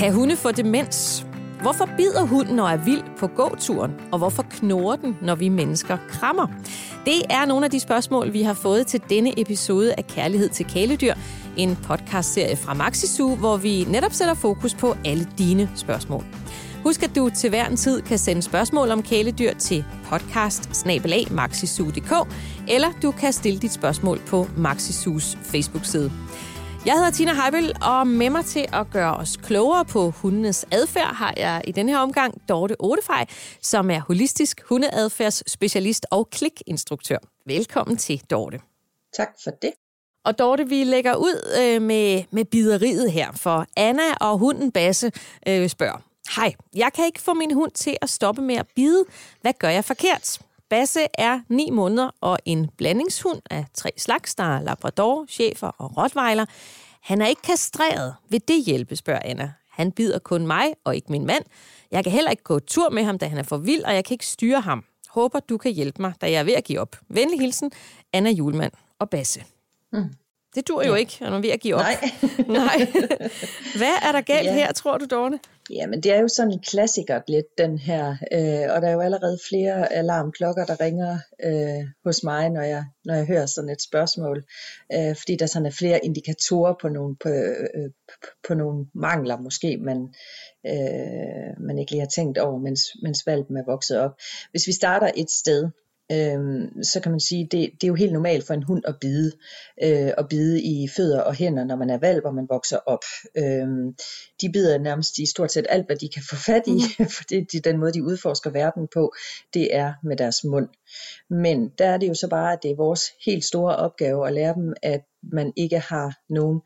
Kan hunde få demens? Hvorfor bider hunden, når er vild på gåturen? Og hvorfor knurrer den, når vi mennesker krammer? Det er nogle af de spørgsmål, vi har fået til denne episode af Kærlighed til kæledyr. En podcastserie fra Maxisu, hvor vi netop sætter fokus på alle dine spørgsmål. Husk, at du til hver en tid kan sende spørgsmål om kæledyr til podcast eller du kan stille dit spørgsmål på Maxisus Facebook-side. Jeg hedder Tina Heibel, og med mig til at gøre os klogere på hundenes adfærd har jeg i denne her omgang Dorte Otefej, som er holistisk hundeadfærdsspecialist og klikinstruktør. Velkommen til, Dorte. Tak for det. Og Dorte, vi lægger ud øh, med, med bideriet her, for Anna og hunden Basse øh, spørger. Hej, jeg kan ikke få min hund til at stoppe med at bide. Hvad gør jeg forkert? Basse er 9 måneder og en blandingshund af tre slags, der er Labrador, Schæfer og Rottweiler. Han er ikke kastreret. Vil det hjælpe, spørger Anna. Han bider kun mig og ikke min mand. Jeg kan heller ikke gå tur med ham, da han er for vild, og jeg kan ikke styre ham. Håber, du kan hjælpe mig, da jeg er ved at give op. Venlig hilsen, Anna Julemand og Basse. Mm. Det dur jo ja. ikke, når man er ved at give op. Nej. Nej. Hvad er der galt ja. her, tror du, Dorne? Jamen, det er jo sådan en klassiker lidt, den her. Øh, og der er jo allerede flere alarmklokker, der ringer øh, hos mig, når jeg, når jeg hører sådan et spørgsmål. Øh, fordi der sådan er flere indikatorer på nogle, på, øh, på nogle mangler, måske man, øh, man ikke lige har tænkt over, mens, mens valpen er vokset op. Hvis vi starter et sted, øhm, så kan man sige, det, det er jo helt normalt for en hund at bide, øh, at bide i fødder og hænder, når man er valp og man vokser op. Øhm, de bider nærmest i stort set alt, hvad de kan få fat i, mm. for det er den måde, de udforsker verden på, det er med deres mund. Men der er det jo så bare, at det er vores helt store opgave at lære dem, at man ikke har nogen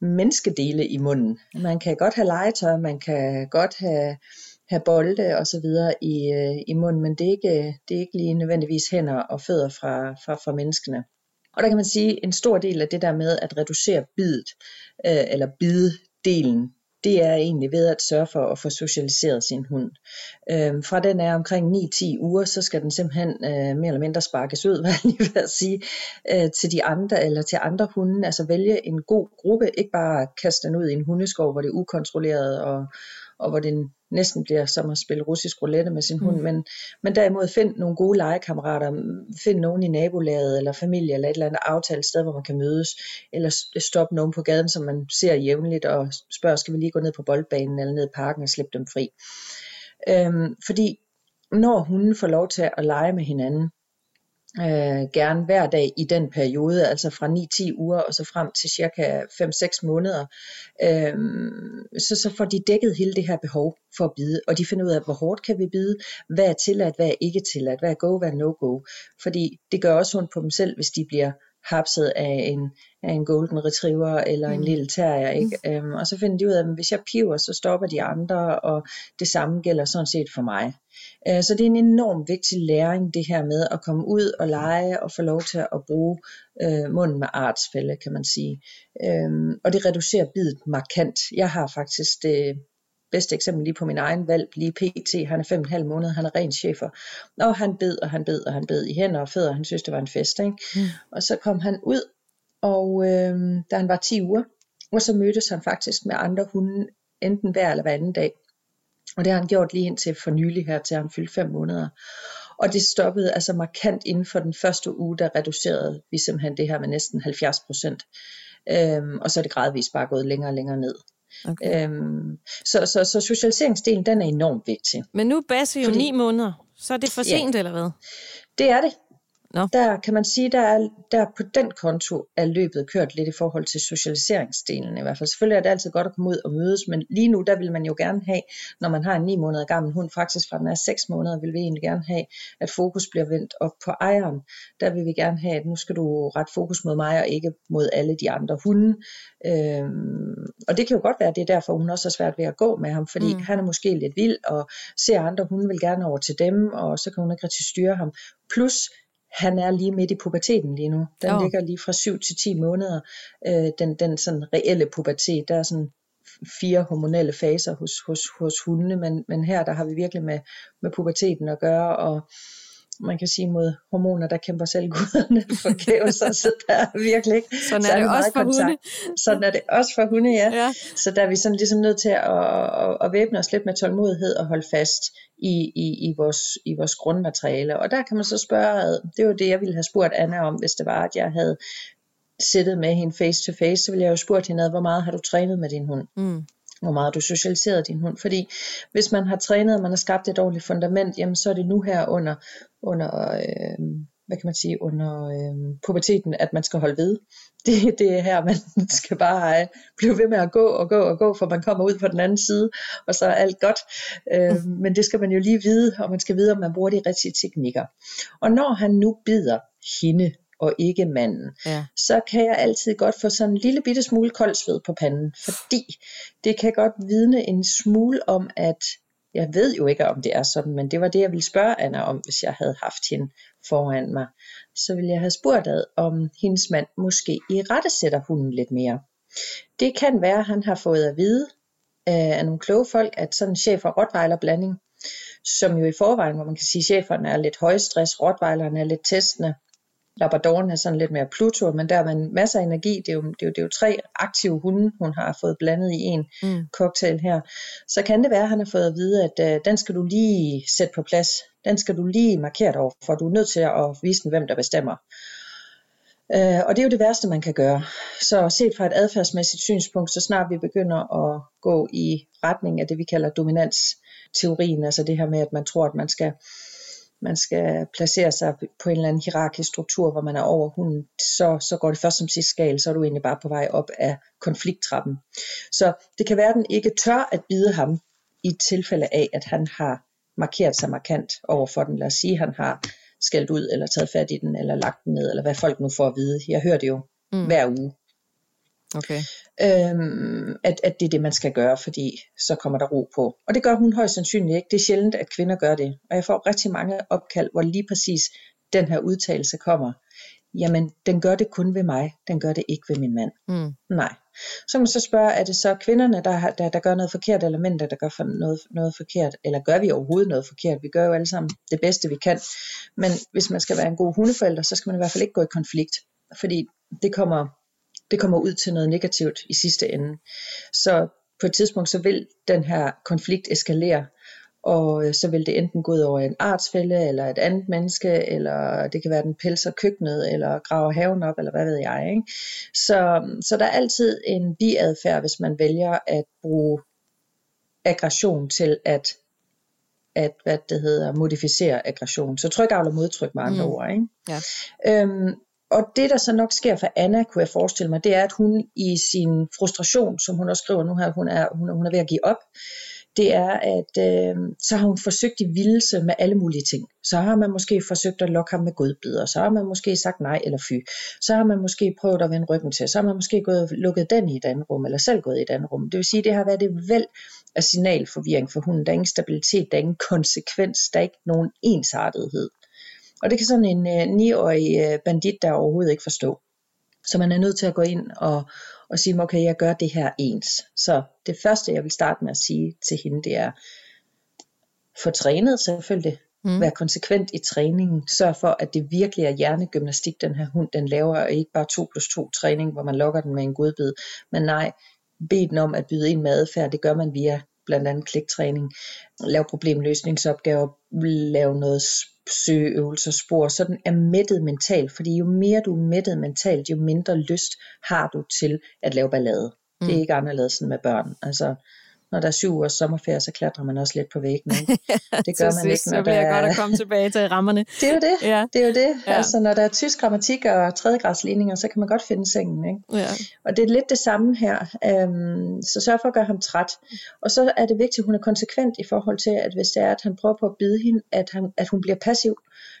menneskedele i munden. Man kan godt have legetøj, man kan godt have have bolde og så videre i, øh, i munden, men det er, ikke, øh, det er ikke lige nødvendigvis hænder og fødder fra, fra, fra menneskene. Og der kan man sige, en stor del af det der med at reducere bidet, øh, eller biddelen, det er egentlig ved at sørge for at få socialiseret sin hund. Øhm, fra den er omkring 9-10 uger, så skal den simpelthen øh, mere eller mindre sparkes ud, hvad jeg lige vil sige, øh, til de andre eller til andre hunde. Altså vælge en god gruppe, ikke bare kaste den ud i en hundeskov, hvor det er ukontrolleret og, og hvor den næsten bliver som at spille russisk roulette med sin hund, mm. men, men derimod find nogle gode legekammerater, find nogen i nabolaget eller familie eller et eller andet aftalt sted, hvor man kan mødes, eller stop nogen på gaden, som man ser jævnligt og spørger, skal vi lige gå ned på boldbanen eller ned i parken og slippe dem fri. Øhm, fordi når hunden får lov til at lege med hinanden, øh, gerne hver dag i den periode, altså fra 9-10 uger og så frem til cirka 5-6 måneder, øh, så, så får de dækket hele det her behov for at bide, og de finder ud af, hvor hårdt kan vi bide, hvad er tilladt, hvad er ikke tilladt, hvad er go, hvad er no go, fordi det gør også ondt på dem selv, hvis de bliver hapset af en, af en golden retriever eller mm. en lille terrier, ikke? Mm. Øhm, og så finder de ud af, at hvis jeg piver, så stopper de andre, og det samme gælder sådan set for mig. Øh, så det er en enorm vigtig læring, det her med at komme ud og lege og få lov til at bruge øh, munden med artsfælde, kan man sige. Øhm, og det reducerer bidet markant. Jeg har faktisk det bedste eksempel lige på min egen valg, lige pt. Han er fem og en halv måned, han er ren chefer. Og han bed, og han bed, og han bed i hænder og fødder, han synes, det var en fest. Ikke? Mm. Og så kom han ud, og øh, da han var 10 uger, og så mødtes han faktisk med andre hunde, enten hver eller hver anden dag. Og det har han gjort lige indtil for nylig her, til han fyldte fem måneder. Og det stoppede altså markant inden for den første uge, der reducerede vi simpelthen det her med næsten 70 procent. Øhm, og så er det gradvist bare gået længere og længere ned. Okay. Øhm, så, så, så socialiseringsdelen, den er enormt vigtig. Men nu er Basse jo Fordi, ni måneder, så er det for sent, ja, eller hvad? Det er det. No. Der kan man sige, der er, der på den konto er løbet kørt lidt i forhold til socialiseringsdelen i hvert fald. Selvfølgelig er det altid godt at komme ud og mødes, men lige nu der vil man jo gerne have, når man har en 9 måneder gammel hund, faktisk fra den er 6 måneder, vil vi egentlig gerne have, at fokus bliver vendt op på ejeren. Der vil vi gerne have, at nu skal du ret fokus mod mig og ikke mod alle de andre hunde. Øhm, og det kan jo godt være, at det er derfor, hun også har svært ved at gå med ham, fordi mm. han er måske lidt vild og ser andre hunde vil gerne over til dem, og så kan hun ikke rigtig styre ham. Plus, han er lige midt i puberteten lige nu. Den oh. ligger lige fra 7 til 10 måneder. Øh, den, den sådan reelle pubertet, der er sådan fire hormonelle faser hos, hos, hos hundene, men, men her der har vi virkelig med, med puberteten at gøre, og man kan sige, mod hormoner, der kæmper selv guderne forgæves, så der er virkelig ikke Sådan er det også for kontakt. hunde. Sådan er det også for hunde, ja. ja. Så der er vi sådan ligesom nødt til at, at, at væbne os lidt med tålmodighed og holde fast i, i, i, vores, i vores grundmateriale. Og der kan man så spørge, det var det, jeg ville have spurgt Anna om, hvis det var, at jeg havde siddet med hende face to face, så ville jeg jo spurgt hende, hvor meget har du trænet med din hund? Mm hvor meget du socialiseret din hund. Fordi hvis man har trænet, og man har skabt et ordentligt fundament, jamen så er det nu her under, under øh, hvad kan man sige, under øh, puberteten, at man skal holde ved. Det, det er her, man skal bare øh, blive ved med at gå og gå og gå, for man kommer ud på den anden side, og så er alt godt. Øh. Men det skal man jo lige vide, og man skal vide, om man bruger de rigtige teknikker. Og når han nu bider hende, og ikke manden, ja. så kan jeg altid godt få sådan en lille bitte smule koldsved på panden, fordi det kan godt vidne en smule om, at jeg ved jo ikke, om det er sådan, men det var det, jeg ville spørge Anna om, hvis jeg havde haft hende foran mig. Så ville jeg have spurgt ad, om hendes mand måske i rette sætter hunden lidt mere. Det kan være, at han har fået at vide øh, af nogle kloge folk, at sådan en chef- og rottweiler blanding, som jo i forvejen, hvor man kan sige, at cheferne er lidt højstress, rottweilerne er lidt testende, Labradoren er sådan lidt mere Pluto, men der er man masser af energi. Det er, jo, det, er jo, det er jo tre aktive hunde, hun har fået blandet i en mm. cocktail her. Så kan det være, at han har fået at vide, at uh, den skal du lige sætte på plads. Den skal du lige markere over, for du er nødt til at vise den, hvem der bestemmer. Uh, og det er jo det værste, man kan gøre. Så set fra et adfærdsmæssigt synspunkt, så snart vi begynder at gå i retning af det, vi kalder dominansteorien, altså det her med, at man tror, at man skal man skal placere sig på en eller anden hierarkisk struktur, hvor man er over hunden, så, så går det først som sidst skal, så er du egentlig bare på vej op af konflikttrappen. Så det kan være, at den ikke tør at bide ham i tilfælde af, at han har markeret sig markant over for den. Lad os sige, at han har skældt ud, eller taget fat i den, eller lagt den ned, eller hvad folk nu får at vide. Jeg hører det jo mm. hver uge. Okay. Øhm, at, at det er det, man skal gøre, fordi så kommer der ro på. Og det gør hun højst sandsynligt ikke. Det er sjældent, at kvinder gør det. Og jeg får rigtig mange opkald, hvor lige præcis den her udtalelse kommer. Jamen, den gør det kun ved mig. Den gør det ikke ved min mand. Mm. Nej. Så man så spørge, er det så kvinderne, der, der, der gør noget forkert, eller mænd, der gør noget, noget forkert? Eller gør vi overhovedet noget forkert? Vi gør jo alle sammen det bedste, vi kan. Men hvis man skal være en god hundeforælder, så skal man i hvert fald ikke gå i konflikt. Fordi det kommer det kommer ud til noget negativt i sidste ende. Så på et tidspunkt, så vil den her konflikt eskalere, og øh, så vil det enten gå ud over en artsfælde, eller et andet menneske, eller det kan være, den pelser køkkenet, eller graver haven op, eller hvad ved jeg. Ikke? Så, så der er altid en biadfærd, hvis man vælger at bruge aggression til at at hvad det hedder, modificere aggression. Så tryk, og modtryk med andre mm. ord. Ikke? Ja. Øhm, og det, der så nok sker for Anna, kunne jeg forestille mig, det er, at hun i sin frustration, som hun også skriver nu her, hun er, hun er, hun er ved at give op, det er, at øh, så har hun forsøgt i vildelse med alle mulige ting. Så har man måske forsøgt at lokke ham med godbidder, så har man måske sagt nej eller fy, så har man måske prøvet at vende ryggen til, så har man måske gået og lukket den i et andet rum, eller selv gået i et andet rum. Det vil sige, det har været det væld af signalforvirring for hunden. Der er ingen stabilitet, der er ingen konsekvens, der er ikke nogen ensartethed. Og det kan sådan en øh, 9-årig øh, bandit der overhovedet ikke forstå. Så man er nødt til at gå ind og, og sige, okay, jeg gør det her ens. Så det første, jeg vil starte med at sige til hende, det er, få trænet selvfølgelig. Mm. Vær konsekvent i træningen. Sørg for, at det virkelig er hjernegymnastik, den her hund, den laver, og ikke bare 2 plus 2 træning, hvor man lokker den med en godbid. Men nej, bed den om at byde ind med adfærd, det gør man via blandt andet kliktræning, lave problemløsningsopgaver, lave noget søgeøvelser, spor, så den er mættet mentalt, fordi jo mere du er mættet mentalt, jo mindre lyst har du til at lave ballade. Mm. Det er mm. ikke anderledes end med børn. Altså, når der er syv ugers sommerferie, så klatrer man også lidt på væggene. Det gør man ikke, når så bliver der godt at komme tilbage til rammerne. det er jo det. Ja. Det er jo det. Ja. Altså, når der er tysk grammatik og tredjegradsligninger, så kan man godt finde sengen. Ikke? Ja. Og det er lidt det samme her. Øhm, så sørg for at gøre ham træt. Og så er det vigtigt, at hun er konsekvent i forhold til, at hvis det er, at han prøver på at bide hende, at, han, at hun bliver passiv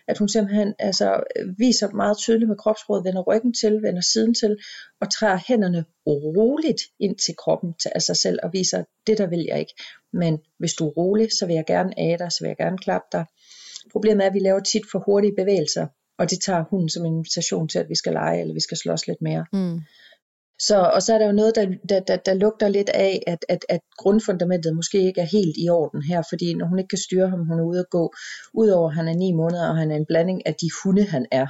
at hun simpelthen altså, viser meget tydeligt med kropsråd, vender ryggen til, vender siden til, og træder hænderne roligt ind til kroppen til af sig selv, og viser, det der vil jeg ikke. Men hvis du er rolig, så vil jeg gerne af dig, så vil jeg gerne klappe dig. Problemet er, at vi laver tit for hurtige bevægelser, og det tager hunden som en invitation til, at vi skal lege, eller vi skal slås lidt mere. Mm. Så, og så er der jo noget, der, der, der, der lugter lidt af, at, at, at grundfundamentet måske ikke er helt i orden her, fordi når hun ikke kan styre ham, hun er ude at gå, udover at han er ni måneder, og han er en blanding af de hunde, han er,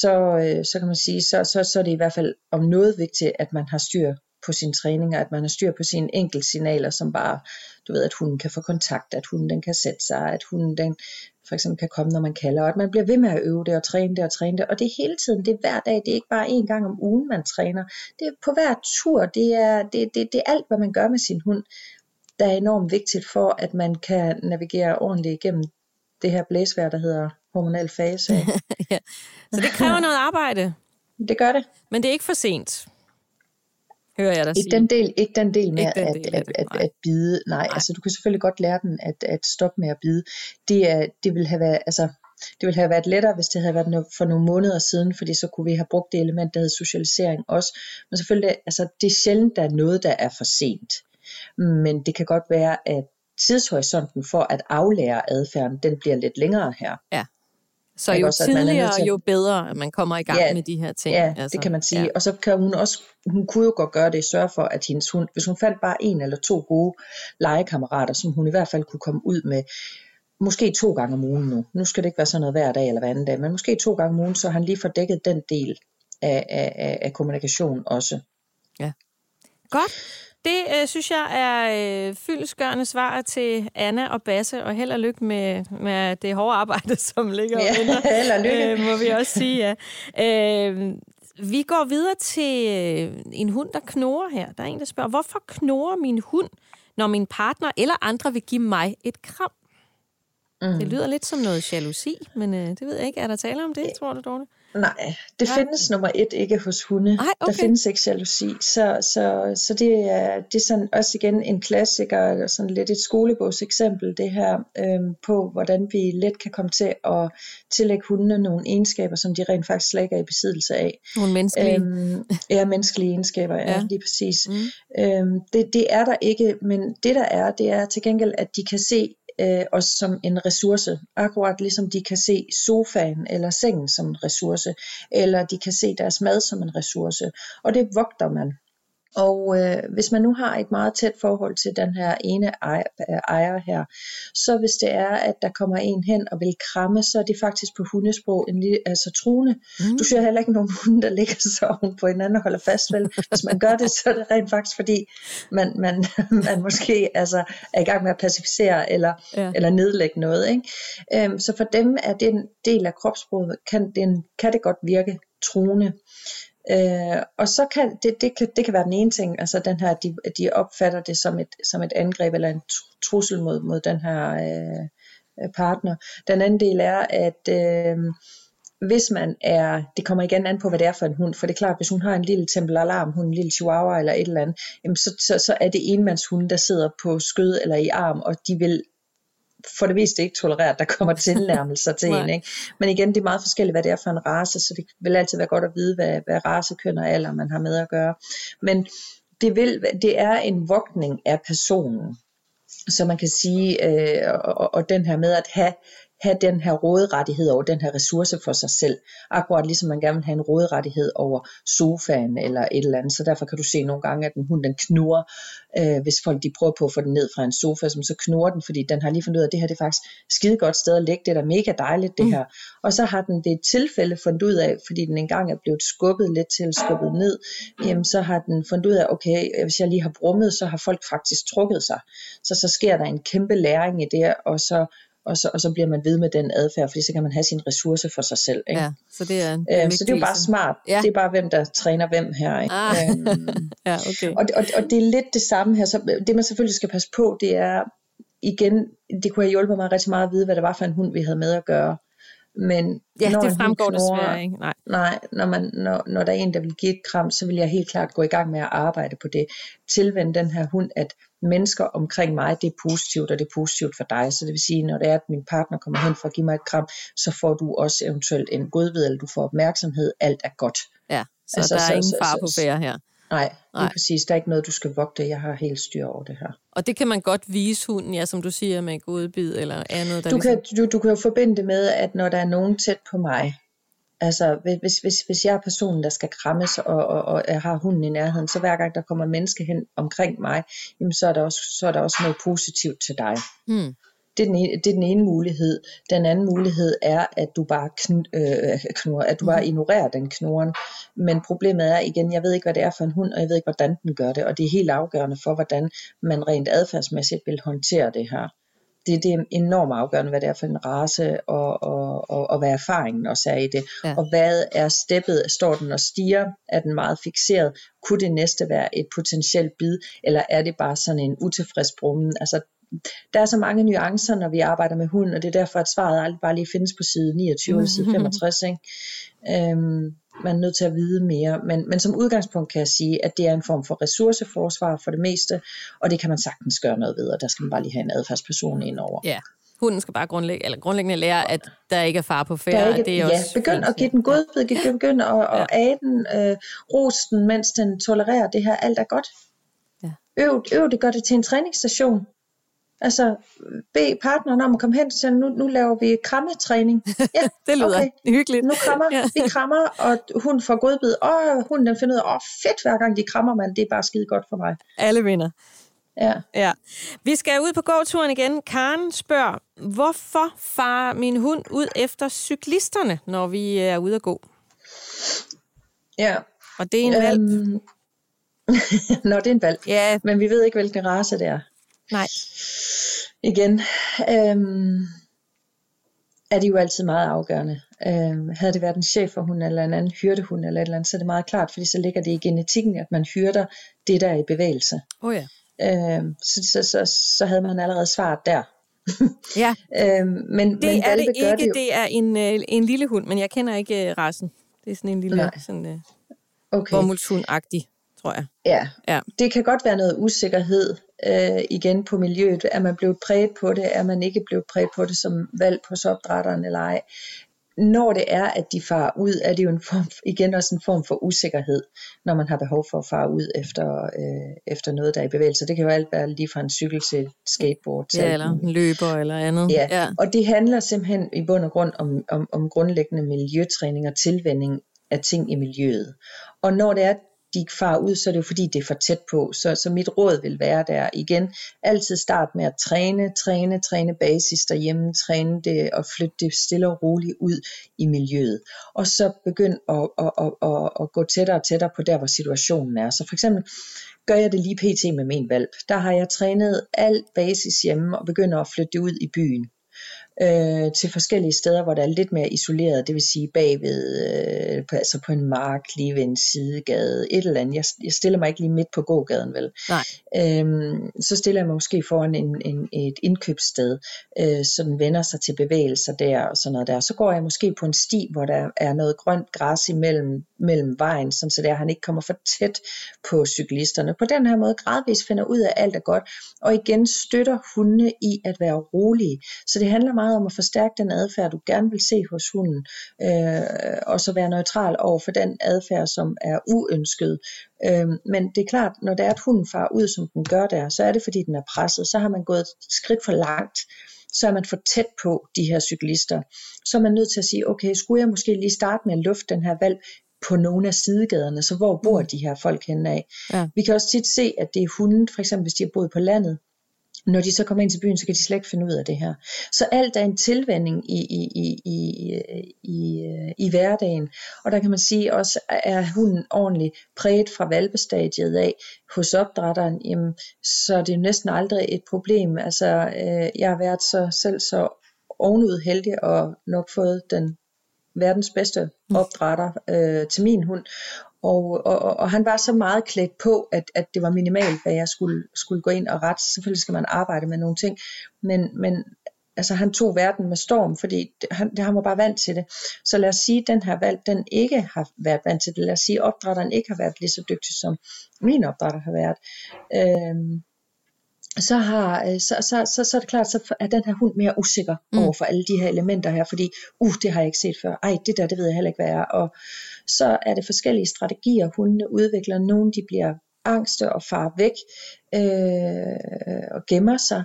så, øh, så kan man sige, så, så, så er det i hvert fald om noget vigtigt, at man har styr på sine træninger, at man har styr på sine enkelte signaler, som bare, du ved, at hunden kan få kontakt, at hunden den kan sætte sig, at hunden den for eksempel kan komme, når man kalder, og at man bliver ved med at øve det og træne det og træne det, og det er hele tiden, det er hver dag, det er ikke bare en gang om ugen, man træner, det er på hver tur, det er, det, det, det er alt, hvad man gør med sin hund, der er enormt vigtigt for, at man kan navigere ordentligt igennem det her blæsvær, der hedder hormonal fase. ja. Så det kræver noget arbejde. Det gør det. Men det er ikke for sent hører jeg dig ikke sige. Den del, ikke den del med den at, del at, det, at, at, bide. Nej, nej, altså du kan selvfølgelig godt lære den at, at stoppe med at bide. Det, er, det vil have været, altså, det ville have været lettere, hvis det havde været for nogle måneder siden, fordi så kunne vi have brugt det element, der hedder socialisering også. Men selvfølgelig, altså, det er sjældent, der er noget, der er for sent. Men det kan godt være, at tidshorisonten for at aflære adfærden, den bliver lidt længere her. Ja. Så jo også, er tidligere, til jo bedre, at man kommer i gang Ja, med de her ting. Ja, altså, det kan man sige. Ja. Ja. Og så kan hun også, hun kunne jo godt gøre det, sørge for, at hendes hund, hvis hun fandt bare en eller to gode legekammerater, som hun i hvert fald kunne komme ud med, måske to gange om ugen nu. Nu skal det ikke være sådan noget hver dag eller hver anden dag, men måske to gange om ugen, så han lige får dækket den del af, af, af, af kommunikation også. Godt. Det øh, synes jeg er øh, fyldesgørende svar til Anna og Basse, og held og lykke med, med det hårde arbejde, som ligger Ja, venter. held og lykke. Øh, må vi også sige, ja. Øh, vi går videre til øh, en hund, der knurrer her. Der er en, der spørger, hvorfor knurrer min hund, når min partner eller andre vil give mig et kram? Mm. Det lyder lidt som noget jalousi, men øh, det ved jeg ikke. Er der tale om det, tror du, Dorte? Nej, det Nej. findes nummer et ikke hos hunde. Nej, okay. Der findes ikke jalousi. Så, så, så det, er, det er sådan også igen en klassiker, eller sådan lidt et skolebogseksempel, det her øhm, på, hvordan vi let kan komme til at tillægge hundene nogle egenskaber, som de rent faktisk slet ikke er i besiddelse af. Nogle menneskelige. Øhm, ja, menneskelige egenskaber, ja, Ja. ja. lige præcis. Mm. Øhm, det, det er der ikke, men det der er, det er til gengæld, at de kan se øh, os som en ressource. Akkurat ligesom de kan se sofaen eller sengen som en ressource, eller de kan se deres mad som en ressource. Og det vogter man. Og øh, hvis man nu har et meget tæt forhold til den her ene ejer, øh, ejer her, så hvis det er, at der kommer en hen og vil kramme, så er det faktisk på hundesprog en lille, altså truende. Mm. Du ser heller ikke nogen hunde, der ligger så oven på hinanden og holder fast. Vel? Hvis man gør det, så er det rent faktisk fordi, man, man, man måske altså, er i gang med at pacificere eller, Ja. eller nedlægge noget. Ikke? Øhm, så for dem er det en del af kropssproget, kan, den, kan det godt virke truende. Øh, og så kan det, det, kan, det kan være den ene ting, altså den her, de, de opfatter det som et, som et angreb eller en trussel mod, mod den her øh, øh, partner. Den anden del er, at øh, hvis man er, det kommer igen an på, hvad det er for en hund, for det er klart, hvis hun har en lille tempelalarm, hun en lille chihuahua eller et eller andet, jamen så, så, så er det enmandshunde, der sidder på skød eller i arm, og de vil for det meste ikke tolerere, at der kommer tilnærmelser til en. Ikke? Men igen, det er meget forskelligt, hvad det er for en race, så det vil altid være godt at vide, hvad, hvad race, køn og alder man har med at gøre. Men det, vil, det er en vogtning af personen. Så man kan sige, øh, og- og den her med at have, have den her råderettighed over den her ressource for sig selv. Akkurat ligesom man gerne vil have en råderettighed over sofaen eller et eller andet. Så derfor kan du se nogle gange, at en hund den knurrer, øh, hvis folk de prøver på at få den ned fra en sofa, som så knurrer den, fordi den har lige fundet ud af, at det her det er faktisk skide godt sted at ligge. Det er da mega dejligt det Mm. her. Og så har den ved et tilfælde fundet ud af, fordi den engang er blevet skubbet lidt til, skubbet ned, jamen så har den fundet ud af, okay, hvis jeg lige har brummet, så har folk faktisk trukket sig. Så så sker der en kæmpe læring i det, og så, og så, og så bliver man ved med den adfærd, fordi så kan man have sin ressource for sig selv. Ikke? Ja, så det er en Øhm, så det er jo bare smart. Ja. Det er bare, hvem der træner hvem her. Ikke? Ah. Øhm, Ja, okay. og, og, og det er lidt det samme her. Så det man selvfølgelig skal passe på, det er igen, det kunne have hjulpet mig rigtig meget at vide, hvad det var for en hund, vi havde med at gøre. Men Ja, når det fremgår knurrer- desværre ikke. Nej. Nej, når, man, når, når der er en, der vil give et kram, så vil jeg helt klart gå i gang med at arbejde på det. Tilvende den her hund, at mennesker omkring mig, det er positivt, og det er positivt for dig. Så det vil sige, når det er, at min partner kommer hen for at give mig et kram, så får du også eventuelt en godvid, eller du får opmærksomhed. Alt er godt. Ja, så Altså, der er så- ingen far så- på færre her. Nej, Nej. præcis. Der er ikke noget, du skal vogte. Jeg har helt styr over det her. Og det kan man godt vise hunden, ja, som du siger, med godbid eller andet. Der Du ligesom... kan, du, du kan jo forbinde det med, at når der er nogen tæt på mig, Altså, hvis, hvis, hvis jeg er personen, der skal krammes, og, og, og jeg har hunden i nærheden, så hver gang der kommer menneske hen omkring mig, jamen, så, er der også, så er der også noget positivt til dig. Hmm. Det er, den ene, det er den ene mulighed. Den anden mulighed er, at du bare kn, øh, knurrer, at du bare ignorerer den knurren. Men problemet er igen, jeg ved ikke, hvad det er for en hund, og jeg ved ikke, hvordan den gør det. Og det er helt afgørende for, hvordan man rent adfærdsmæssigt vil håndtere det her det, det er enormt afgørende, hvad det er for en race, og, og, og, og hvad erfaringen også er i det. Ja. Og hvad er steppet? Står den og stiger? Er den meget fixeret? Kunne det næste være et potentielt bid? Eller er det bare sådan en utilfreds brummen? Altså, der er så mange nuancer, når vi arbejder med hund, og det er derfor, at svaret aldrig bare lige findes på side 29 eller side 65. Ikke? Øhm, man er nødt til at vide mere. Men, men som udgangspunkt kan jeg sige, at det er en form for ressourceforsvar for det meste, og det kan man sagtens gøre noget ved, og der skal man bare lige have en adfærdsperson ind over. Ja, hunden skal bare grundlæg, eller grundlæggende lære, at der ikke er far på færd. Ikke, det er ja, også begynd at give den godbid, begynd at, ja. at age den, øh, ros den, mens den tolererer det her, alt er godt. Ja. Øv, øv det, gør det til en træningsstation. Altså, bed partneren om at komme hen til, nu, nu laver vi krammetræning. Ja, det lyder okay. hyggeligt. Nu krammer, ja. vi krammer, og hun får godbid. Og hun den finder ud af, åh fedt, hver gang de krammer, man, det er bare skide godt for mig. Alle vinder. Ja. ja. Vi skal ud på gåturen igen. Karen spørger, hvorfor far min hund ud efter cyklisterne, når vi er ude at gå? Ja. Og det er en valg. Øhm, Nå, det er en valg. Ja. Men vi ved ikke, hvilken race det er. Nej. Igen, øhm, er de jo altid meget afgørende. Øhm, havde det været en chef for hun eller en anden hyrdehund eller et eller andet, så er det meget klart, fordi så ligger det i genetikken, at man hyrder det, der er i bevægelse. Oh ja. Øhm, så, så, så, så havde man allerede svaret der. ja. øhm, men, det men er det ikke, det, jo. det er en, øh, en lille hund, men jeg kender ikke uh, rasen. Det er sådan en lille sådan, uh, okay. bomulshund-agtig tror jeg. Ja. ja, det kan godt være noget usikkerhed øh, igen på miljøet. Er man blevet præget på det? Er man ikke blevet præget på det som valg på opdrætteren eller ej? Når det er, at de farer ud, er det jo en form, igen også en form for usikkerhed, når man har behov for at fare ud efter, øh, efter noget, der er i bevægelse. Det kan jo alt være lige fra en cykel til skateboard. Til ja, eller en løber eller andet. Ja. ja, og det handler simpelthen i bund og grund om, om, om grundlæggende miljøtræning og tilvænding af ting i miljøet. Og når det er, de far ud, så er det jo fordi, det er for tæt på. Så, så mit råd vil være der igen, altid start med at træne, træne, træne basis derhjemme, træne det og flytte det stille og roligt ud i miljøet. Og så begynd at, at, at, at, at gå tættere og tættere på der, hvor situationen er. Så for eksempel gør jeg det lige pt. med min valp. Der har jeg trænet alt basis hjemme og begynder at flytte det ud i byen øh, til forskellige steder, hvor der er lidt mere isoleret, det vil sige bagved, øh, på, altså på en mark, lige ved en sidegade, et eller andet. Jeg, jeg stiller mig ikke lige midt på gågaden, vel? Nej. Øhm, så stiller jeg mig måske foran en, en, et indkøbssted, øh, så den vender sig til bevægelser der og sådan noget der. Så går jeg måske på en sti, hvor der er noget grønt græs imellem mellem vejen, sådan så der han ikke kommer for tæt på cyklisterne. På den her måde gradvist finder ud af, at alt er godt, og igen støtter hundene i at være rolige. Så det handler meget om at forstærke den adfærd, du gerne vil se hos hunden, øh, og så være neutral over for den adfærd, som er uønsket. Øh, men det er klart, når det er, at hunden farer ud, som den gør der, så er det, fordi den er presset. Så har man gået et skridt for langt så er man for tæt på de her cyklister. Så er man nødt til at sige, okay, skulle jeg måske lige starte med at lufte den her valg på nogle af sidegaderne, så hvor bor mm. de her folk henne af? Ja. Vi kan også tit se, at det er hunden, for eksempel hvis de har boet på landet, når de så kommer ind til byen, så kan de slet ikke finde ud af det her. Så alt er en tilvænding i, i, i, i, i, i hverdagen. Og der kan man sige også, er hunden ordentligt præget fra valpestadiet af hos opdrætteren, jamen, så er det næsten aldrig et problem. Altså, øh, jeg har været så selv så ovenud heldig og nok fået den verdens bedste opdrætter øh, til min hund. Og, og, og han var så meget klædt på, at, at det var minimalt, hvad jeg skulle, skulle gå ind og rette. Selvfølgelig skal man arbejde med nogle ting, men, men altså han tog verden med storm, fordi han, det, han var bare vant til det. Så lad os sige, at den her valg, den ikke har været vant til det. Lad os sige, at opdrætteren ikke har været lige så dygtig, som min opdrætter har været. Øhm, så, har, øh, så, så, så, så er det klart, så er den her hund mere usikker mm. over for alle de her elementer her, fordi, uh, det har jeg ikke set før, ej, det der, det ved jeg heller ikke, hvad er, og så er det forskellige strategier, hundene udvikler, nogle de bliver angste og far væk, øh, og gemmer sig,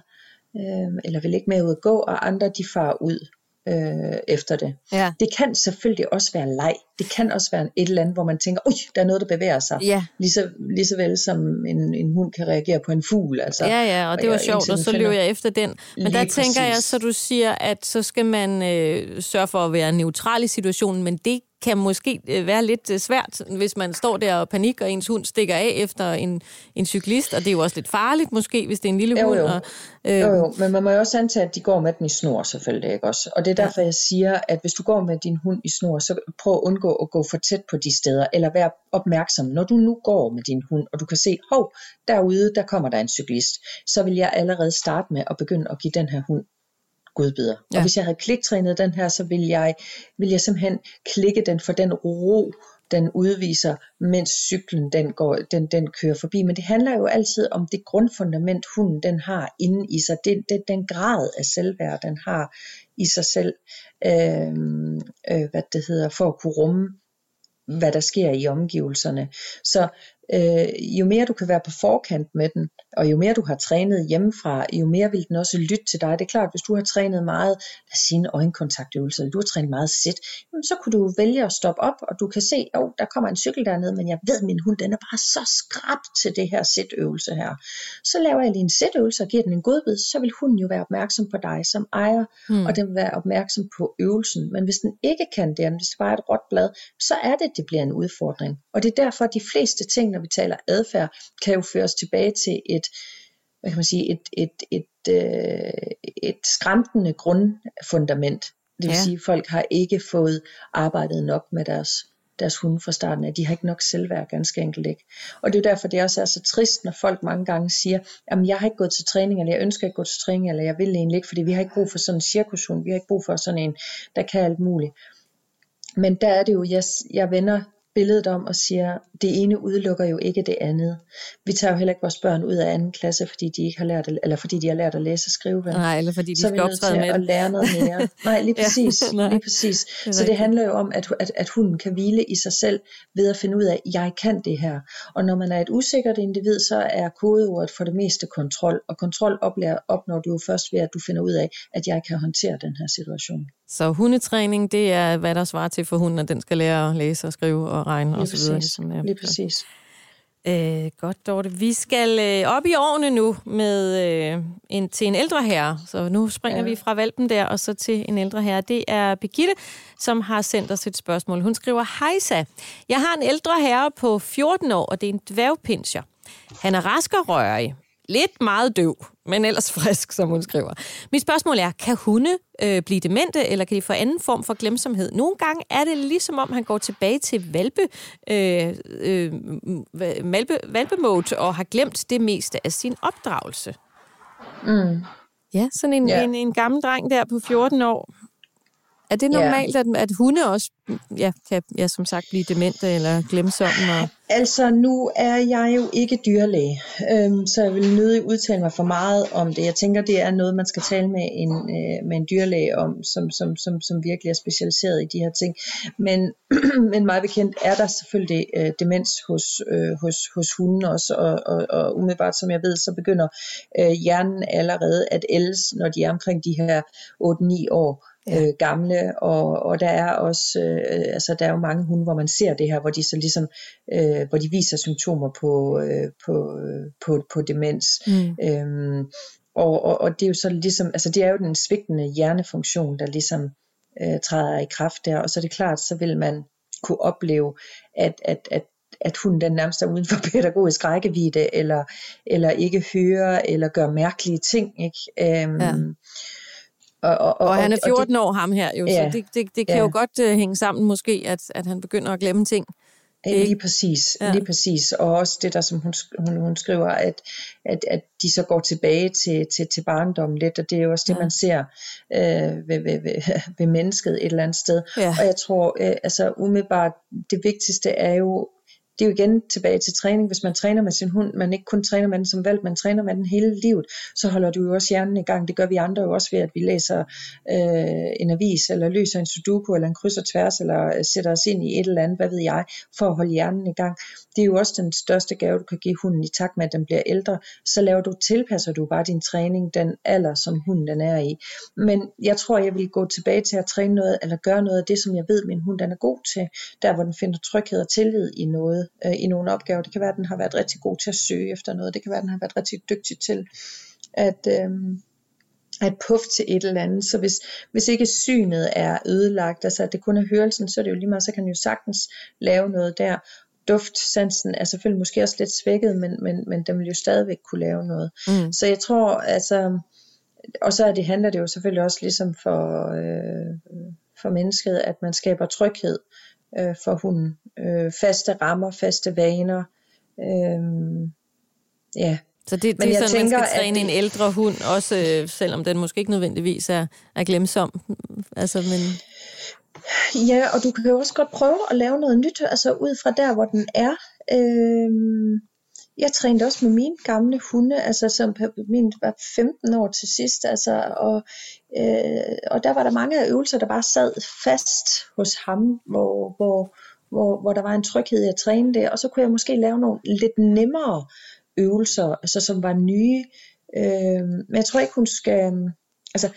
øh, eller vil ikke med ud at gå, og andre de farer ud, øh, efter det. Ja. Det kan selvfølgelig også være leg. Det kan også være et eller andet, hvor man tænker, oj, der er noget, der bevæger sig. Ja. Lige, så, lige så vel som en, en hund kan reagere på en fugl. Altså, Ja, ja, og det var og sjovt, og så løb jeg efter den. Men der Lige tænker jeg, præcis. så du siger, at så skal man øh, sørge for at være neutral i situationen, men det kan måske øh, være lidt øh, svært, hvis man står der og panik, og ens hund stikker af efter en, en cyklist, og det er jo også lidt farligt måske, hvis det er en lille Jo, hund. jo. Og, øh, Jo, jo, men man må jo også antage, at de går med den i snor selvfølgelig, ikke også? Og det er derfor, jeg siger, at hvis du går med din hund i snor, så prøv at undgå at gå for tæt på de steder, eller vær opmærksom. Når du nu går med din hund, og du kan se, hov, derude, der kommer der en cyklist, så vil jeg allerede starte med at begynde at give den her hund godbidder. Ja. Og hvis jeg havde kliktrænet den her, så vil jeg, vil jeg simpelthen klikke den for den ro, den udviser, mens cyklen den, går, den, den kører forbi. Men det handler jo altid om det grundfundament, hunden den har inde i sig. Det, det, den grad af selvværd, den har i sig selv, øh, øh, hvad det hedder, for at kunne rumme, hvad der sker i omgivelserne. Så øh, jo mere du kan være på forkant med den, og jo mere du har trænet hjemmefra, jo mere vil den også lytte til dig. Det er klart, hvis du har trænet meget, lad os sige en øjenkontaktøvelse, eller du har trænet meget jamen, så kunne du vælge at stoppe op, og du kan se, at oh, der kommer en cykel dernede, men jeg ved, at min hund den er bare så skrab til det her sit-øvelse her. Så laver jeg lige en sit-øvelse og giver den en godbid, så vil hunden jo være opmærksom på dig som ejer, Hmm. og den vil være opmærksom på øvelsen. Men hvis den ikke kan det, hvis det bare er et råt blad, så er det, det bliver en udfordring. Og det er derfor, at de fleste ting, når vi taler adfærd, kan jo føres tilbage til et, hvad kan man sige, et, et, et, øh, et skræntende grundfundament. Det vil Ja. sige, at folk har ikke fået arbejdet nok med deres deres hunde fra starten af. De har ikke nok selvværd, ganske enkelt ikke. Og det er jo derfor, det også er så trist, når folk mange gange siger, jamen jeg har ikke gået til træning, eller jeg ønsker ikke at gå til træning, eller jeg vil egentlig ikke, fordi vi har ikke brug for sådan en cirkushund, vi har ikke brug for sådan en, der kan alt muligt. Men der er det jo, jeg, jeg vender billedet om og siger, det ene udelukker jo ikke det andet. Vi tager jo heller ikke vores børn ud af anden klasse, fordi de ikke har lært, at, eller fordi de har lært at læse og skrive. vel? Nej, eller fordi de så skal optræde med at lære noget mere. Nej, lige Ja, præcis. nej. lige præcis. Så det handler jo om, at, at, at hunden kan hvile i sig selv ved at finde ud af, at jeg kan det her. Og når man er et usikkert individ, så er kodeordet for det meste kontrol. Og kontrol opnår du jo først ved, at du finder ud af, at jeg kan håndtere den her situation. Så hundetræning, det er, hvad der svarer til for hunden, at den skal lære at læse og skrive og regne Lige og så videre. Ligesom, ja. Lige præcis. Øh, godt, Dorte. Vi skal øh, op i årene nu med øh, en, til en ældre herre. Så nu springer. Ja. vi fra valpen der og så til en ældre herre. Det er Birgitte, som har sendt os et spørgsmål. Hun skriver, Hejsa, jeg har en ældre herre på 14 år, og det er en dværgpinscher. Han er rask og rørig. Lidt meget døv, men ellers frisk, som hun skriver. Mit spørgsmål er, kan hunde øh, blive demente, eller kan de få anden form for glemsomhed? Nogle gange er det ligesom om, han går tilbage til valpe, øh, øh, valpe, valpemode og har glemt det meste af sin opdragelse. Mm. Ja, sådan en. Ja. en, en gammel dreng der på 14 år. Er det normalt, at, at hunde også ja, kan ja, som sagt blive demente eller glemsomme? Og... Altså, nu er jeg jo ikke dyrlæge, øhm, så jeg vil nødig udtale mig for meget om det. Jeg tænker, det er noget, man skal tale med en, øh, med en dyrlæge om, som, som, som, som virkelig er specialiseret i de her ting. Men, men meget bekendt er der selvfølgelig øh, demens hos, øh, hos, hos hunden også, og, og, og umiddelbart, som jeg ved, så begynder øh, hjernen allerede at ældes, når de er omkring de her 8-9 år øh, gamle, og, og der er også, øh, altså der er jo mange hunde, hvor man ser det her, hvor de så ligesom, øh, hvor de viser symptomer på, øh, på, øh, på, på demens. Mm. Øhm, og, og, og det er jo så ligesom, altså det er jo den svigtende hjernefunktion, der ligesom øh, træder i kraft der, og så er det klart, så vil man kunne opleve, at, at, at at hunden den nærmest er uden for pædagogisk rækkevidde, eller, eller ikke hører, eller gør mærkelige ting. Ikke? Øhm, Ja. Og, og, Og han er og 14 år, ham her jo, Ja. så det, det, det kan Ja. jo godt uh, hænge sammen måske, at, at han begynder at glemme ting. Ikke? Lige præcis, Ja. lige præcis. Og også det der, som hun, hun, hun skriver, at, at, at de så går tilbage til, til, til barndommen lidt, og det er jo også det, ja. man ser øh, ved, ved, ved, ved mennesket et eller andet sted. Ja. Og jeg tror, øh, altså umiddelbart, det vigtigste er jo det er jo igen tilbage til træning. Hvis man træner med sin hund, man ikke kun træner med den som valg, man træner med den hele livet, så holder du jo også hjernen i gang. Det gør vi andre jo også ved, at vi læser øh, en avis, eller løser en sudoku, eller en kryds og tværs, eller øh, sætter os ind i et eller andet, hvad ved jeg, for at holde hjernen i gang. Det er jo også den største gave, du kan give hunden i takt med, at den bliver ældre. Så laver du, tilpasser du bare din træning den alder, som hunden den er i. Men jeg tror, jeg vil gå tilbage til at træne noget, eller gøre noget af det, som jeg ved, min hund den er god til, der hvor den finder tryghed og tillid i noget, øh, i nogle opgaver. Det kan være, at den har været rigtig god til at søge efter noget. Det kan være, at den har været rigtig dygtig til at, øh, at puff til et eller andet. Så hvis, hvis ikke synet er ødelagt, altså at det kun er hørelsen, så er det jo lige meget, så kan den jo sagtens lave noget der. Duftsansen er selvfølgelig måske også lidt svækket, men, men, men den vil jo stadigvæk kunne lave noget. Mm. Så jeg tror, altså, og så er det, handler det jo selvfølgelig også ligesom for, øh, for mennesket, at man skaber tryghed øh, for hunden. Øh, faste rammer, faste vaner. Øh, ja, så det, det Men er sådan, tænker, man skal træne det... en ældre hund, også øh, selvom den måske ikke nødvendigvis er, er glemsom. Altså, men... Ja, og du kan jo også godt prøve at lave noget nyt, altså ud fra der, hvor den er. Øh, jeg trænede også med mine gamle hunde, altså som min var 15 år til sidst, altså, og, øh, og der var der mange af øvelser, der bare sad fast hos ham, hvor, hvor, hvor, hvor der var en tryghed i at træne det, og så kunne jeg måske lave nogle lidt nemmere øvelser, altså som var nye, øh, men jeg tror ikke hun skal, altså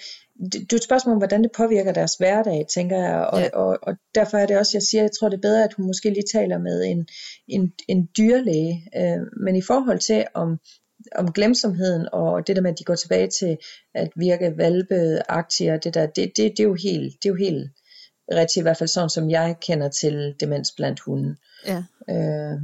det er et spørgsmål om, hvordan det påvirker deres hverdag, tænker jeg, og, ja. og, og derfor er det også, jeg siger, jeg tror det er bedre, at hun måske lige taler med en, en, en dyrlæge, øh, men i forhold til om, om glemsomheden og det der med, at de går tilbage til at virke valpeagtige, det der, det, det, det, er jo helt, det er jo helt rigtigt, i hvert fald sådan, som jeg kender til demens blandt hunden. Ja. Øh,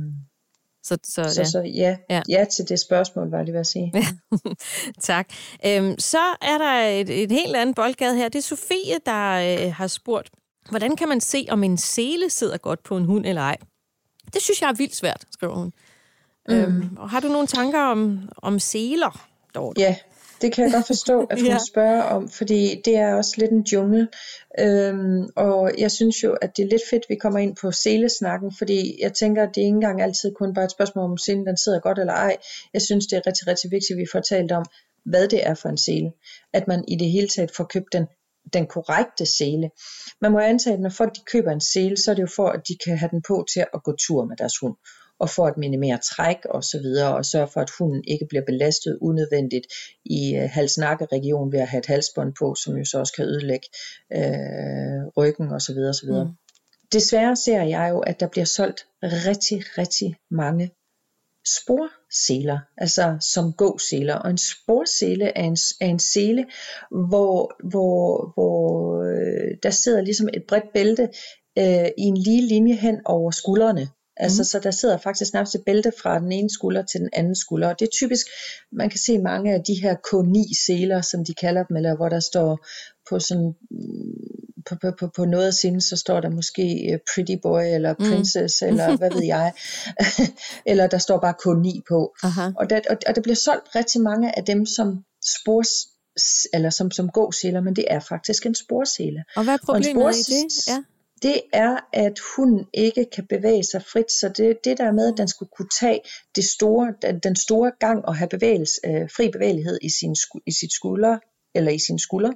så, så, ja. så ja, ja. ja til det spørgsmål, var lige ved at sige. Ja. tak. Øhm, så er der et, et helt andet boldgade her. Det er Sofie, der øh, har spurgt, hvordan kan man se, om en sele sidder godt på en hund eller ej? Det synes jeg er vildt svært, skriver hun. Mm. Øhm, og har du nogle tanker om, om seler, Dorte? Ja, det kan jeg godt forstå, at hun ja. spørger om, fordi det er også lidt en jungle. Øhm, og jeg synes jo, at det er lidt fedt, at vi kommer ind på selesnakken, fordi jeg tænker, at det ikke engang altid kun bare et spørgsmål om selen, den sidder godt eller ej. Jeg synes, det er rigtig, rigtig vigtigt, at vi får talt om, hvad det er for en sele. At man i det hele taget får købt den den korrekte sele. Man må antage, at når folk de køber en sele, så er det jo for, at de kan have den på til at gå tur med deres hund og for at minimere træk og så videre, og sørge for, at hunden ikke bliver belastet unødvendigt i øh, hals-nakke-regionen ved at have et halsbånd på, som jo så også kan ødelægge øh, ryggen og så videre, og så videre. Mm. Desværre ser jeg jo, at der bliver solgt rigtig, rigtig mange sporseler, altså som gåseler. Og en sporsele er en, er en sele, hvor, hvor, hvor øh, der sidder ligesom et bredt bælte øh, i en lige linje hen over skuldrene. Altså, mm. så der sidder faktisk nærmest et bælte fra den ene skulder til den anden skulder. Og det er typisk, man kan se mange af de her K9-seler, som de kalder dem, eller hvor der står på sådan på, på, på, på noget af sinde, så står der måske uh, Pretty Boy, eller mm. Princess, mm. eller hvad ved jeg. eller der står bare K9 på. Og der, og, og der bliver solgt rigtig mange af dem som spors eller som, som gåseler, men det er faktisk en sporsele. Og hvad er problemet og spors, i det? Ja det er, at hunden ikke kan bevæge sig frit. Så det, det der med, at den skulle kunne tage det store, den, store gang og have bevægelse, øh, fri bevægelighed i, sin, i sit skulder, eller i sin skulder,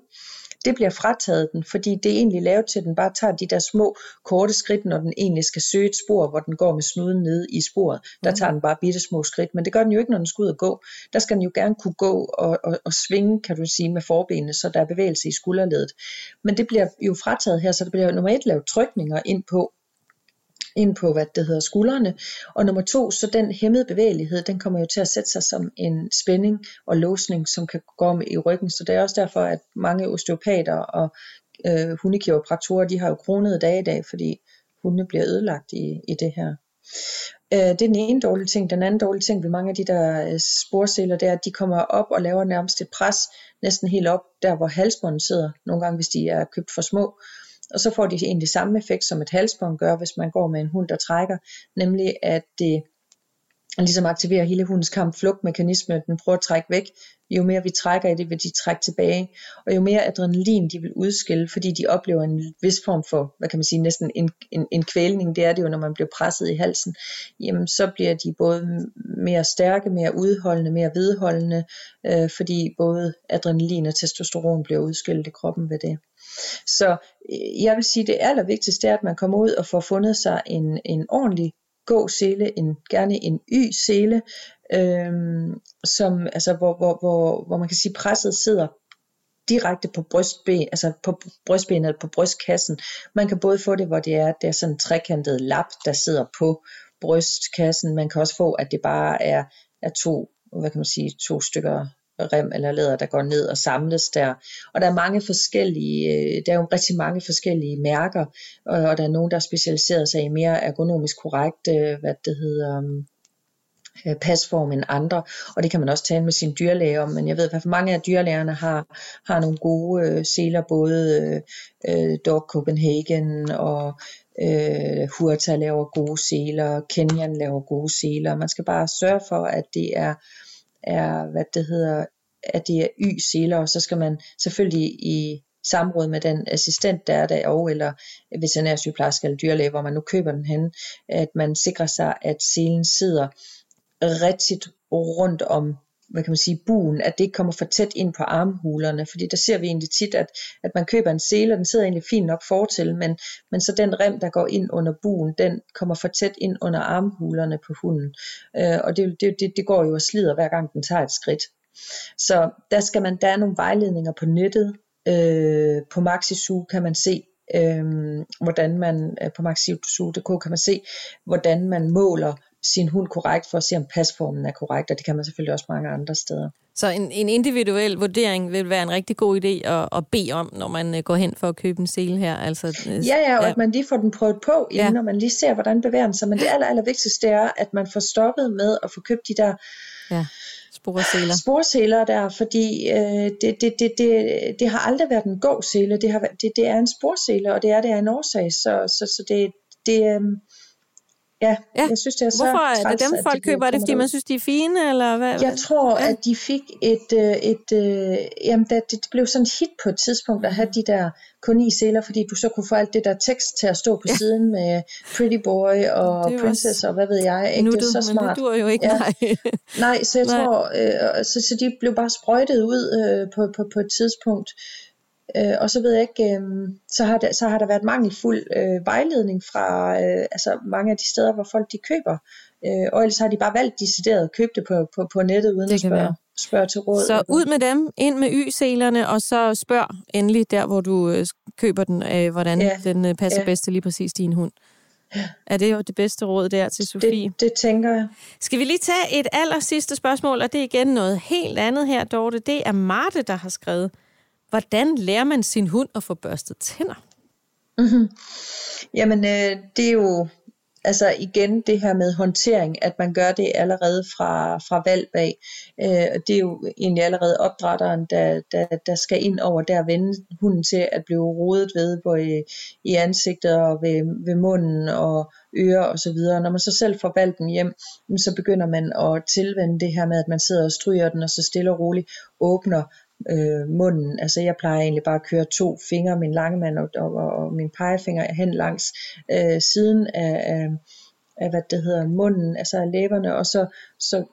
det bliver frataget den, fordi det er egentlig lavet til, at den bare tager de der små, korte skridt, når den egentlig skal søge et spor, hvor den går med snuden nede i sporet. Der tager den bare bitte små skridt, men det gør den jo ikke, når den skal ud og gå. Der skal den jo gerne kunne gå og, og, og svinge, kan du sige, med forbenene, så der er bevægelse i skulderledet. Men det bliver jo frataget her, så der bliver nummer et lavet trykninger ind på, ind på, hvad det hedder, skuldrene. Og nummer to, så den hæmmede bevægelighed, den kommer jo til at sætte sig som en spænding og låsning, som kan gå om i ryggen. Så det er også derfor, at mange osteopater og øh, hundekiropraktorer, de har jo kronede dage i dag, fordi hundene bliver ødelagt i, i det her. Øh, det er den ene dårlige ting. Den anden dårlige ting ved mange af de der øh, sporceller, det er, at de kommer op og laver nærmest et pres, næsten helt op, der hvor halsbåndet sidder, nogle gange hvis de er købt for små og så får de egentlig samme effekt som et halsbånd gør, hvis man går med en hund, der trækker, nemlig at det ligesom aktiverer hele hundens kamp-flugt-mekanisme, den prøver at trække væk. Jo mere vi trækker i det, vil de trække tilbage. Og jo mere adrenalin de vil udskille, fordi de oplever en vis form for, hvad kan man sige, næsten en, en, en kvælning, det er det jo, når man bliver presset i halsen, jamen så bliver de både mere stærke, mere udholdende, mere vedholdende, øh, fordi både adrenalin og testosteron bliver udskilt i kroppen ved det. Så øh, jeg vil sige, det allervigtigste er, at man kommer ud og får fundet sig en, en ordentlig gåsele, en, gerne en y-sele, øhm, som, altså, hvor, hvor, hvor, hvor man kan sige, presset sidder direkte på brystben, altså på brystbenet på brystkassen. Man kan både få det, hvor det er, det er sådan en trekantet lap, der sidder på brystkassen. Man kan også få, at det bare er, er to, hvad kan man sige, to stykker rem eller læder, der går ned og samles der. Og der er mange forskellige, øh, der er jo rigtig mange forskellige mærker, og der er nogen, der specialiserer sig i mere ergonomisk korrekt, hvad det hedder, um, øh, pasform end andre, og det kan man også tale med sin dyrlæge om, men jeg ved at mange af dyrlægerne har, har nogle gode øh, seler, både øh, Dog Copenhagen og øh, Hurta laver gode seler, Kenyan laver gode seler, man skal bare sørge for, at det er er, hvad det hedder, at det er y-seler, og så skal man selvfølgelig i samråd med den assistent, der er der, og eller veterinærsygeplejerske eller dyrlæge, hvor man nu køber den hen, at man sikrer sig, at selen sidder rigtigt rundt om hvad kan man sige, buen, at det ikke kommer for tæt ind på armhulerne, fordi der ser vi egentlig tit, at, at man køber en sele, og den sidder egentlig fint nok fortil, men, men så den rem, der går ind under buen, den kommer for tæt ind under armhulerne på hunden, øh, og det, det, det, det går jo og slider hver gang den tager et skridt. Så der skal man, der er nogle vejledninger på nettet, øh, på Maxisu kan man se, øh, hvordan man, øh, på maxisu.dk kan man se, hvordan man måler sin hund korrekt, for at se, om pasformen er korrekt, og det kan man selvfølgelig også mange andre steder. Så en, en individuel vurdering vil være en rigtig god idé at, at bede om, når man øh, går hen for at købe en sele her? Altså, øh, ja, ja, og ja. at man lige får den prøvet på, inden ja. når man lige ser, hvordan bevæger den sig. Men det aller, aller vigtigste er, at man får stoppet med at få købt de der ja. sporseler. sporseler der, fordi øh, det, det, det, det, det har aldrig været en god sele. Det, har, det, det er en sporsele, og det er det er en årsag. Så, så, så det, det, øh, Ja, ja, jeg synes, det er så Hvorfor er det dem, folk de køber? Er det, fordi man synes, de er fine? Eller hvad? Jeg tror, ja. at de fik et... Øh, et øh, jamen, det, det blev sådan et hit på et tidspunkt at have de der kun i seler, fordi du så kunne få alt det der tekst til at stå på ja. siden med Pretty Boy og Princess og hvad ved jeg. Ikke? det er så smart. Men det jo ikke, ja. nej. nej, så jeg nej. tror... Øh, så, så de blev bare sprøjtet ud øh, på, på, på et tidspunkt. Øh, og så ved jeg ikke, øh, så, har der, så har der været mangelfuld øh, vejledning fra øh, altså mange af de steder, hvor folk de køber. Øh, og ellers har de bare valgt decideret at købe det på, på, på nettet, uden at spørge, spørge til råd. Så ud med dem, ind med y-selerne, og så spørg endelig der, hvor du øh, køber den, øh, hvordan ja. den øh, passer ja. bedst til lige præcis din hund. Er det jo det bedste råd der til Sofie? Det, det tænker jeg. Skal vi lige tage et aller sidste spørgsmål, og det er igen noget helt andet her, Dorte. Det er Marte, der har skrevet. Hvordan lærer man sin hund at få børstet tænder? Mm-hmm. Jamen, øh, det er jo altså igen det her med håndtering, at man gør det allerede fra, fra valg af. Øh, det er jo egentlig allerede opdrætteren, der, der, der skal ind over der vende hunden til at blive rodet ved, på, i, øh, i ansigtet og ved, ved munden og ører og så videre. Når man så selv får valgt den hjem, så begynder man at tilvende det her med, at man sidder og stryger den, og så stille og roligt åbner øh, munden. Altså jeg plejer egentlig bare at køre to fingre, min mand og, og, og min pegefinger hen langs øh, siden af, af, af, hvad det hedder, munden, altså af læberne, og så, så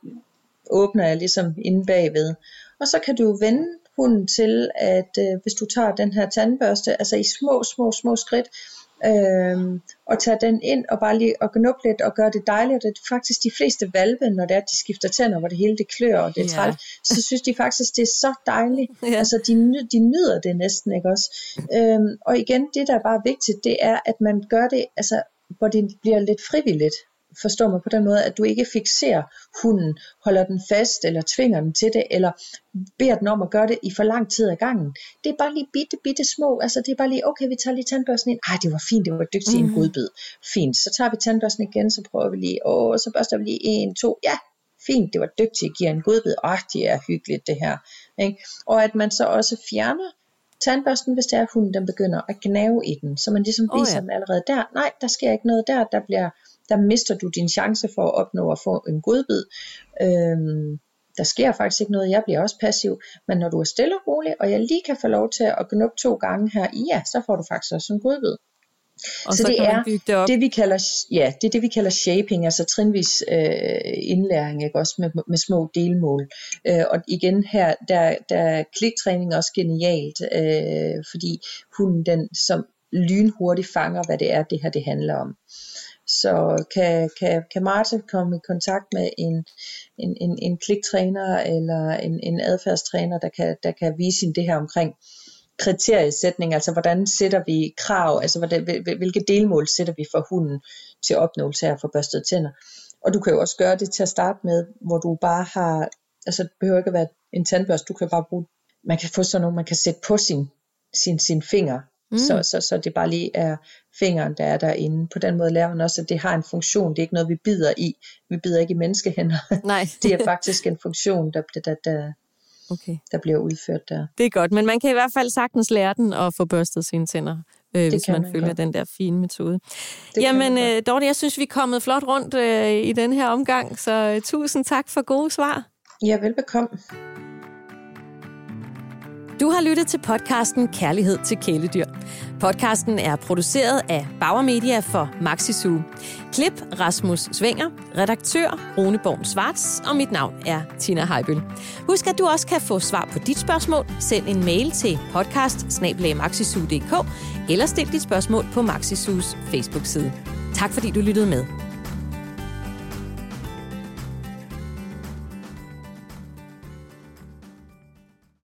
åbner jeg ligesom inde bagved. Og så kan du vende hunden til, at øh, hvis du tager den her tandbørste, altså i små, små, små skridt, øh, og tage den ind og bare lige og knuppe lidt og gøre det dejligt. Det er faktisk de fleste valve, når det er, at de skifter tænder, hvor det hele det klør og det er træt, så synes de faktisk, det er så dejligt. Ja. Altså de, de nyder det næsten, ikke også? Øhm, og igen, det der er bare vigtigt, det er, at man gør det, altså hvor det bliver lidt frivilligt forstår mig på den måde, at du ikke fixerer hunden, holder den fast, eller tvinger den til det, eller beder den om at gøre det i for lang tid ad gangen. Det er bare lige bitte, bitte små, altså det er bare lige, okay, vi tager lige tandbørsten ind, ej, det var fint, det var dygtigt mm. en mhm. godbid. Fint, så tager vi tandbørsten igen, så prøver vi lige, åh, så børster vi lige en, to, ja, fint, det var dygtigt, giver en godbid, åh, det er hyggeligt det her. Ikke? Og at man så også fjerner tandbørsten, hvis det er, at hunden den begynder at gnave i den, så man ligesom viser oh, ja. dem allerede der, nej, der sker ikke noget der, der bliver der mister du din chance for at opnå at få en godbid. Øhm, der sker faktisk ikke noget, jeg bliver også passiv, men når du er stille og rolig, og jeg lige kan få lov til at knuppe to gange her, ja, så får du faktisk også en godbid. Og så, så det er det, op. det vi kalder ja, det er det vi kalder shaping, altså trinvis øh, indlæring, ikke også med, med små delmål. Øh, og igen her der der er kliktræning også genialt, øh, fordi hunden den som lynhurtigt fanger, hvad det er det her det handler om. Så kan, kan, kan Martin komme i kontakt med en, en, en, en kliktræner eller en, en adfærdstræner, der kan, der kan vise hende det her omkring kriteriesætning, altså hvordan sætter vi krav, altså hvordan, hvilke delmål sætter vi for hunden til opnåelse af at få børstet tænder. Og du kan jo også gøre det til at starte med, hvor du bare har, altså det behøver ikke at være en tandbørste, du kan bare bruge, man kan få sådan nogle, man kan sætte på sin, sin, sin finger, mm. så, så, så det bare lige er fingeren, der er derinde. På den måde lærer man også, at det har en funktion, det er ikke noget, vi bider i. Vi bider ikke i menneskehænder. Nej. det er faktisk en funktion, der, der, der, okay. der bliver udført der. Det er godt, men man kan i hvert fald sagtens lære den at få børstet sine tænder, øh, hvis man, man følger godt. den der fine metode. Det Jamen, øh, Dorte, jeg synes, vi er kommet flot rundt øh, i den her omgang, så øh, tusind tak for gode svar. Ja, velbekomme. Du har lyttet til podcasten Kærlighed til kæledyr. Podcasten er produceret af Bauer Media for Maxi Klip Rasmus Svinger, redaktør Roneborg Svarts, og mit navn er Tina Heibøl. Husk, at du også kan få svar på dit spørgsmål. Send en mail til podcast eller stil dit spørgsmål på Maxisus Facebook-side. Tak fordi du lyttede med.